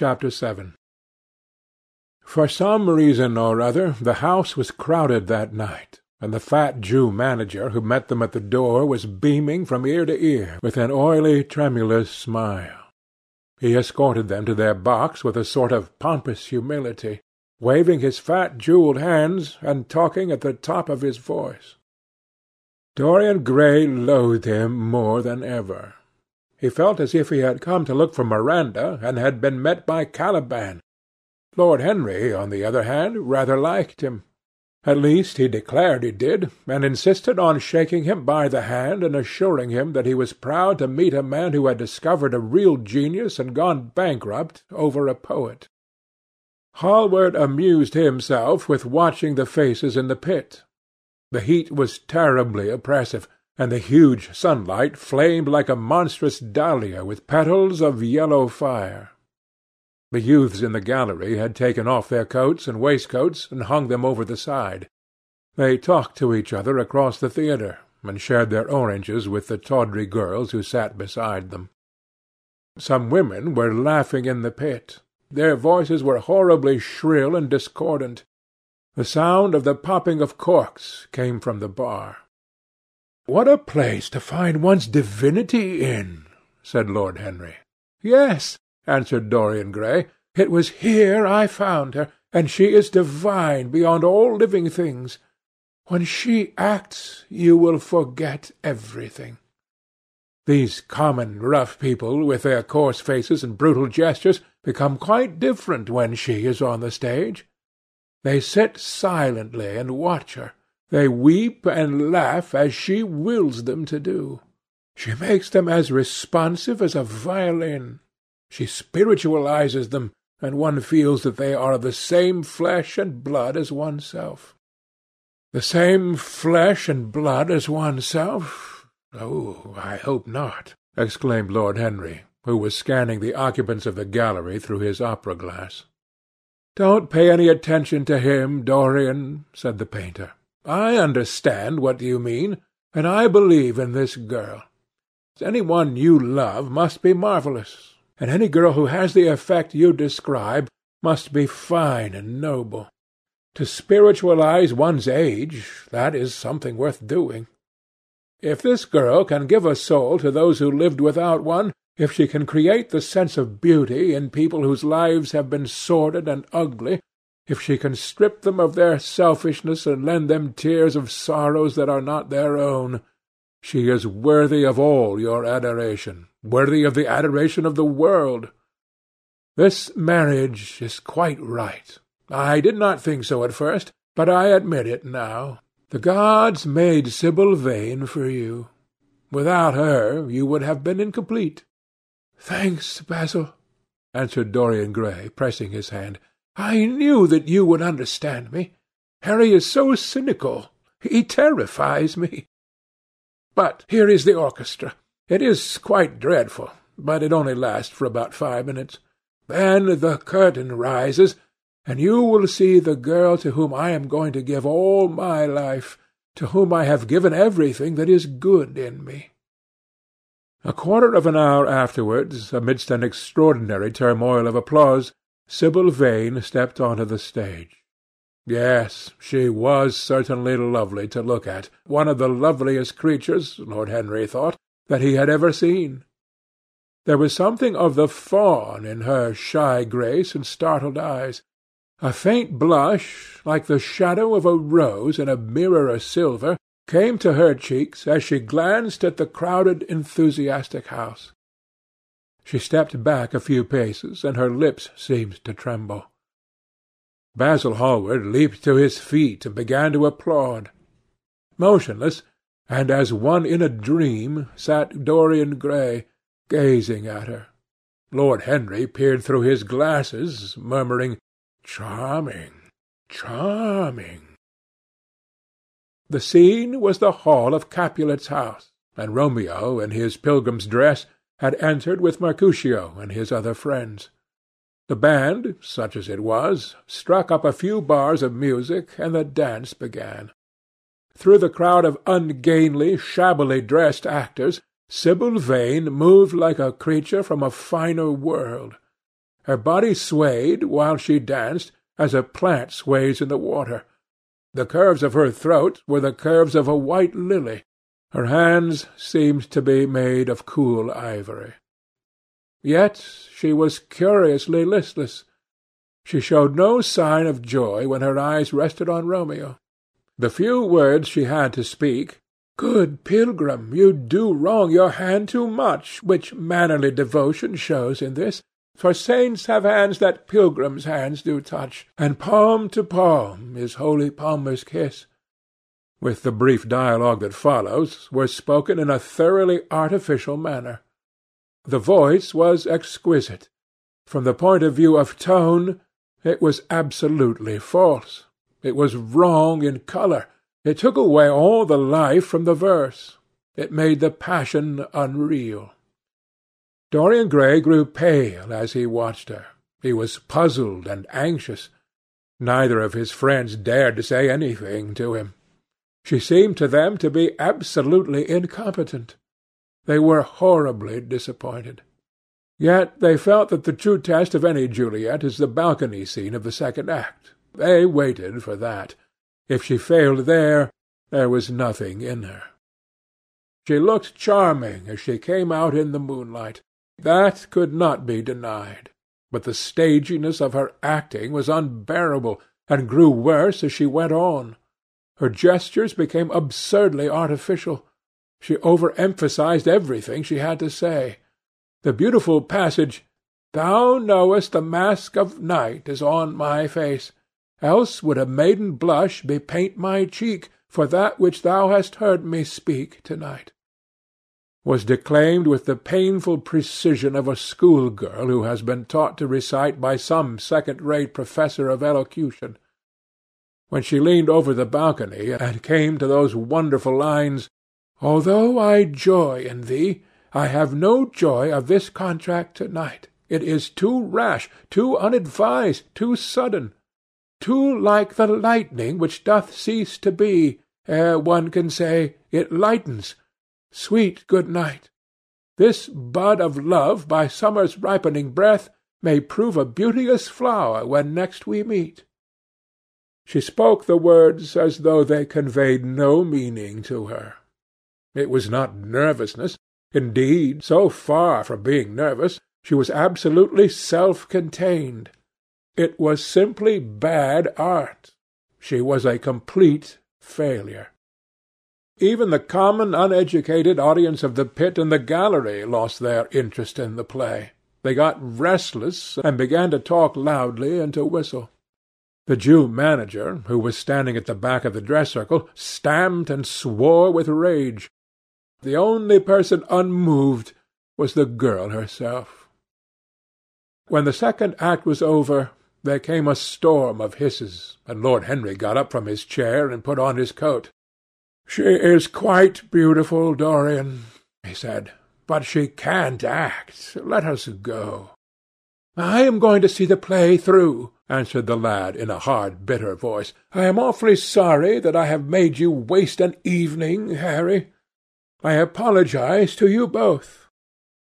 Chapter 7 For some reason or other the house was crowded that night, and the fat Jew manager who met them at the door was beaming from ear to ear with an oily tremulous smile. He escorted them to their box with a sort of pompous humility, waving his fat jewelled hands and talking at the top of his voice. Dorian Gray loathed him more than ever. He felt as if he had come to look for Miranda and had been met by Caliban. Lord Henry, on the other hand, rather liked him. At least he declared he did, and insisted on shaking him by the hand and assuring him that he was proud to meet a man who had discovered a real genius and gone bankrupt over a poet. Hallward amused himself with watching the faces in the pit. The heat was terribly oppressive and the huge sunlight flamed like a monstrous dahlia with petals of yellow fire. The youths in the gallery had taken off their coats and waistcoats and hung them over the side. They talked to each other across the theatre, and shared their oranges with the tawdry girls who sat beside them. Some women were laughing in the pit. Their voices were horribly shrill and discordant. The sound of the popping of corks came from the bar. "What a place to find one's divinity in!" said Lord Henry. "Yes," answered Dorian Gray. "It was here I found her, and she is divine beyond all living things. When she acts you will forget everything. These common rough people, with their coarse faces and brutal gestures, become quite different when she is on the stage. They sit silently and watch her. They weep and laugh as she wills them to do. She makes them as responsive as a violin. She spiritualizes them, and one feels that they are of the same flesh and blood as oneself. The same flesh and blood as oneself? Oh, I hope not, exclaimed Lord Henry, who was scanning the occupants of the gallery through his opera-glass. Don't pay any attention to him, Dorian, said the painter. I understand what you mean, and I believe in this girl. Any one you love must be marvellous, and any girl who has the effect you describe must be fine and noble. To spiritualize one's age, that is something worth doing. If this girl can give a soul to those who lived without one, if she can create the sense of beauty in people whose lives have been sordid and ugly, if she can strip them of their selfishness and lend them tears of sorrows that are not their own, she is worthy of all your adoration, worthy of the adoration of the world. This marriage is quite right. I did not think so at first, but I admit it now. The gods made Sibyl Vane for you. Without her you would have been incomplete. Thanks, Basil, answered Dorian Gray, pressing his hand. I knew that you would understand me. Harry is so cynical. He terrifies me. But here is the orchestra. It is quite dreadful, but it only lasts for about five minutes. Then the curtain rises, and you will see the girl to whom I am going to give all my life, to whom I have given everything that is good in me. A quarter of an hour afterwards, amidst an extraordinary turmoil of applause, Sibyl Vane stepped on to the stage. Yes, she was certainly lovely to look at, one of the loveliest creatures, Lord Henry thought, that he had ever seen. There was something of the fawn in her shy grace and startled eyes. A faint blush, like the shadow of a rose in a mirror of silver, came to her cheeks as she glanced at the crowded, enthusiastic house. She stepped back a few paces, and her lips seemed to tremble. Basil Hallward leaped to his feet and began to applaud. Motionless, and as one in a dream, sat Dorian Gray, gazing at her. Lord Henry peered through his glasses, murmuring, "Charming, charming." The scene was the hall of Capulet's house, and Romeo, in his pilgrim's dress, had entered with Mercutio and his other friends. The band, such as it was, struck up a few bars of music, and the dance began. Through the crowd of ungainly, shabbily dressed actors, Sibyl Vane moved like a creature from a finer world. Her body swayed, while she danced, as a plant sways in the water. The curves of her throat were the curves of a white lily. Her hands seemed to be made of cool ivory. Yet she was curiously listless. She showed no sign of joy when her eyes rested on Romeo. The few words she had to speak, "Good pilgrim, you do wrong your hand too much, which mannerly devotion shows in this. For saints have hands that pilgrims' hands do touch, and palm to palm is holy palmer's kiss," with the brief dialogue that follows, were spoken in a thoroughly artificial manner. The voice was exquisite. From the point of view of tone, it was absolutely false. It was wrong in colour. It took away all the life from the verse. It made the passion unreal. Dorian Gray grew pale as he watched her. He was puzzled and anxious. Neither of his friends dared to say anything to him. She seemed to them to be absolutely incompetent. They were horribly disappointed. Yet they felt that the true test of any Juliet is the balcony scene of the second act. They waited for that. If she failed there, there was nothing in her. She looked charming as she came out in the moonlight. That could not be denied. But the staginess of her acting was unbearable, and grew worse as she went on. Her gestures became absurdly artificial. She over-emphasized everything she had to say. The beautiful passage, "Thou knowest the mask of night is on my face else would a maiden blush bepaint my cheek for that which thou hast heard me speak to-night," was declaimed with the painful precision of a schoolgirl who has been taught to recite by some second-rate professor of elocution. When she leaned over the balcony and came to those wonderful lines, "Although I joy in thee, I have no joy of this contract to-night. It is too rash, too unadvised, too sudden too like the lightning which doth cease to be, ere one can say, It lightens. Sweet good night! This bud of love by summer's ripening breath may prove a beauteous flower when next we meet. She spoke the words as though they conveyed no meaning to her. It was not nervousness. Indeed, so far from being nervous, she was absolutely self-contained. It was simply bad art. She was a complete failure. Even the common uneducated audience of the pit and the gallery lost their interest in the play. They got restless, and began to talk loudly and to whistle. The Jew manager, who was standing at the back of the dress circle, stamped and swore with rage. The only person unmoved was the girl herself. When the second act was over, there came a storm of hisses, and Lord Henry got up from his chair and put on his coat. "She is quite beautiful, Dorian," he said, "but she can't act. Let us go." "I am going to see the play through," answered the lad in a hard, bitter voice. "I am awfully sorry that I have made you waste an evening, Harry. I apologize to you both.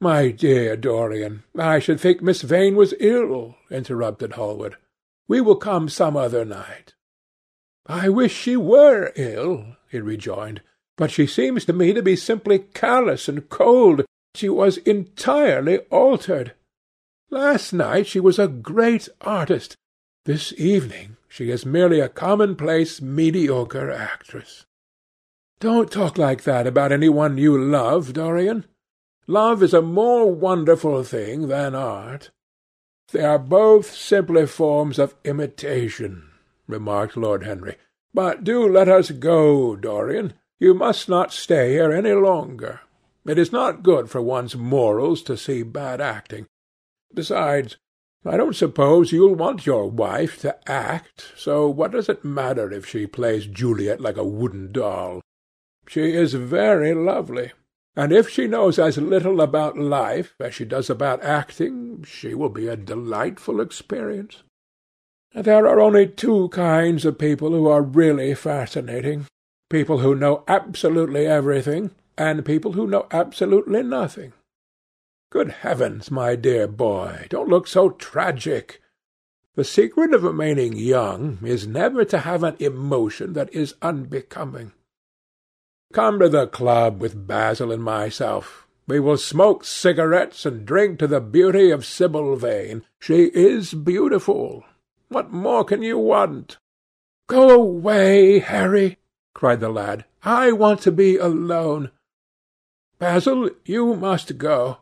"My dear Dorian, I should think Miss Vane was ill," interrupted Hallward. "We will come some other night." "I wish she were ill," he rejoined. "But she seems to me to be simply callous and cold. She was entirely altered. Last night she was a great artist. This evening she is merely a commonplace, mediocre actress." "Don't talk like that about any one you love, Dorian. Love is a more wonderful thing than art." "They are both simply forms of imitation," remarked Lord Henry. "But do let us go, Dorian. You must not stay here any longer. It is not good for one's morals to see bad acting. Besides, I don't suppose you'll want your wife to act, so what does it matter if she plays Juliet like a wooden doll? She is very lovely. And if she knows as little about life as she does about acting, she will be a delightful experience. There are only two kinds of people who are really fascinating people who know absolutely everything, and people who know absolutely nothing. Good heavens, my dear boy, don't look so tragic. The secret of remaining young is never to have an emotion that is unbecoming. Come to the club with Basil and myself. We will smoke cigarettes and drink to the beauty of Sibyl Vane. She is beautiful. What more can you want? Go away, Harry, cried the lad. I want to be alone. Basil, you must go.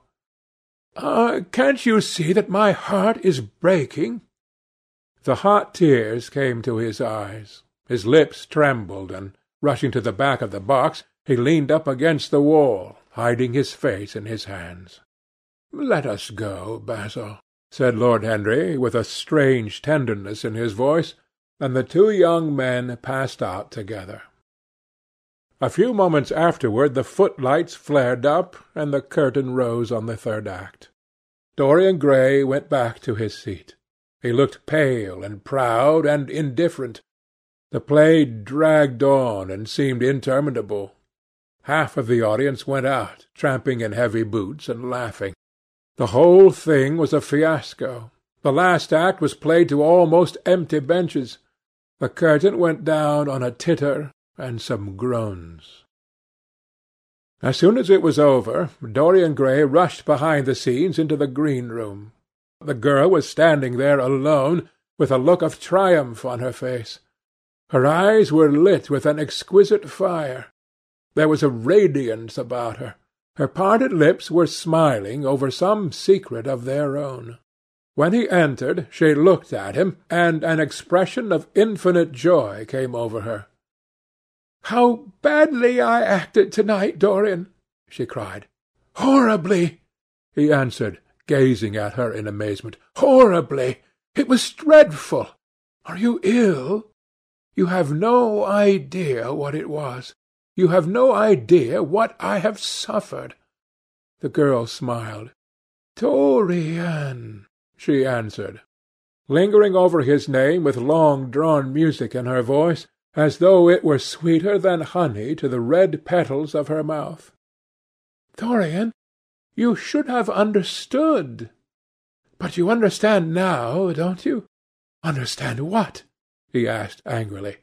Ah, can't you see that my heart is breaking? The hot tears came to his eyes. His lips trembled, and, rushing to the back of the box, he leaned up against the wall, hiding his face in his hands. Let us go, Basil, said Lord Henry, with a strange tenderness in his voice, and the two young men passed out together. A few moments afterward the footlights flared up, and the curtain rose on the third act. Dorian Gray went back to his seat. He looked pale and proud and indifferent. The play dragged on and seemed interminable. Half of the audience went out, tramping in heavy boots and laughing. The whole thing was a fiasco. The last act was played to almost empty benches. The curtain went down on a titter and some groans. As soon as it was over, Dorian Gray rushed behind the scenes into the green room. The girl was standing there alone, with a look of triumph on her face. Her eyes were lit with an exquisite fire. There was a radiance about her. Her parted lips were smiling over some secret of their own. When he entered, she looked at him, and an expression of infinite joy came over her. "How badly I acted to-night, Dorian!" she cried. "Horribly!" he answered, gazing at her in amazement. "Horribly! It was dreadful! Are you ill? You have no idea what it was. You have no idea what I have suffered." The girl smiled. "Dorian," she answered, lingering over his name with long-drawn music in her voice as though it were sweeter than honey to the red petals of her mouth. Dorian, you should have understood. But you understand now, don't you? Understand what? he asked angrily.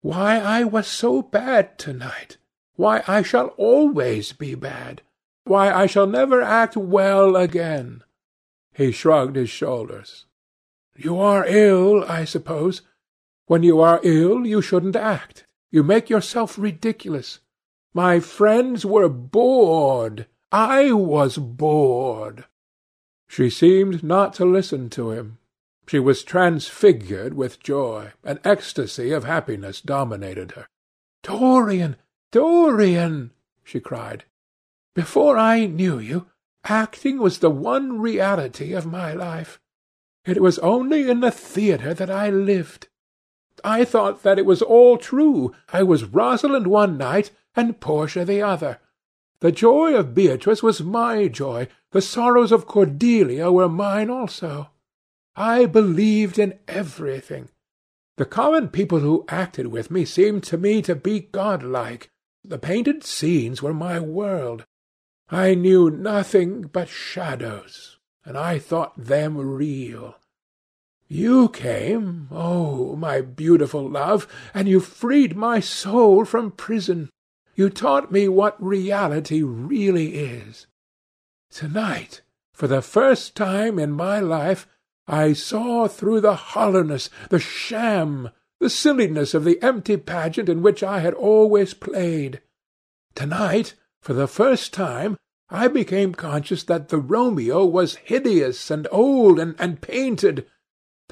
Why I was so bad to-night. Why I shall always be bad. Why I shall never act well again. He shrugged his shoulders. You are ill, I suppose. When you are ill you shouldn't act. You make yourself ridiculous. My friends were bored. I was bored. She seemed not to listen to him. She was transfigured with joy. An ecstasy of happiness dominated her. Dorian, Dorian, she cried. Before I knew you, acting was the one reality of my life. It was only in the theatre that I lived. I thought that it was all true. I was Rosalind one night and Portia the other. The joy of Beatrice was my joy. The sorrows of Cordelia were mine also. I believed in everything. The common people who acted with me seemed to me to be godlike. The painted scenes were my world. I knew nothing but shadows, and I thought them real. You came, oh, my beautiful love, and you freed my soul from prison. You taught me what reality really is. To-night, for the first time in my life, I saw through the hollowness, the sham, the silliness of the empty pageant in which I had always played. To-night, for the first time, I became conscious that the Romeo was hideous and old and, and painted,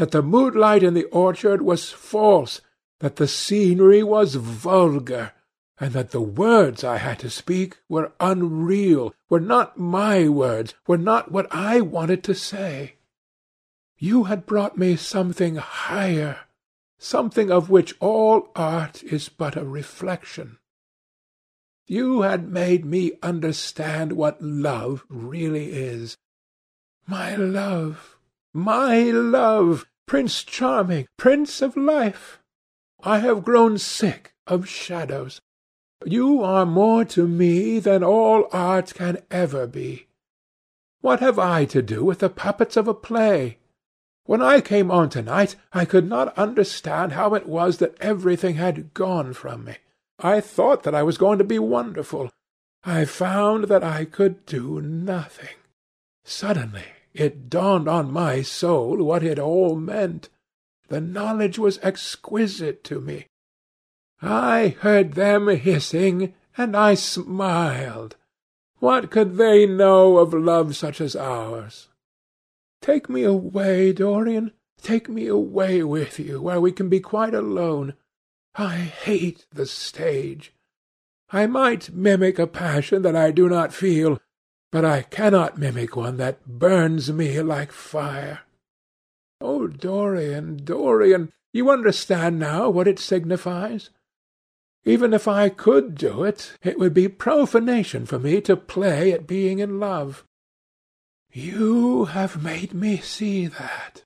that the moonlight in the orchard was false, that the scenery was vulgar, and that the words I had to speak were unreal, were not my words, were not what I wanted to say. You had brought me something higher, something of which all art is but a reflection. You had made me understand what love really is. My love, my love, Prince Charming, Prince of Life! I have grown sick of shadows. You are more to me than all art can ever be. What have I to do with the puppets of a play? When I came on to-night, I could not understand how it was that everything had gone from me. I thought that I was going to be wonderful. I found that I could do nothing. Suddenly it dawned on my soul what it all meant. The knowledge was exquisite to me. I heard them hissing, and I smiled. What could they know of love such as ours? Take me away, Dorian. Take me away with you, where we can be quite alone. I hate the stage. I might mimic a passion that I do not feel, but I cannot mimic one that burns me like fire. Oh, Dorian, Dorian, you understand now what it signifies? Even if I could do it, it would be profanation for me to play at being in love. You have made me see that.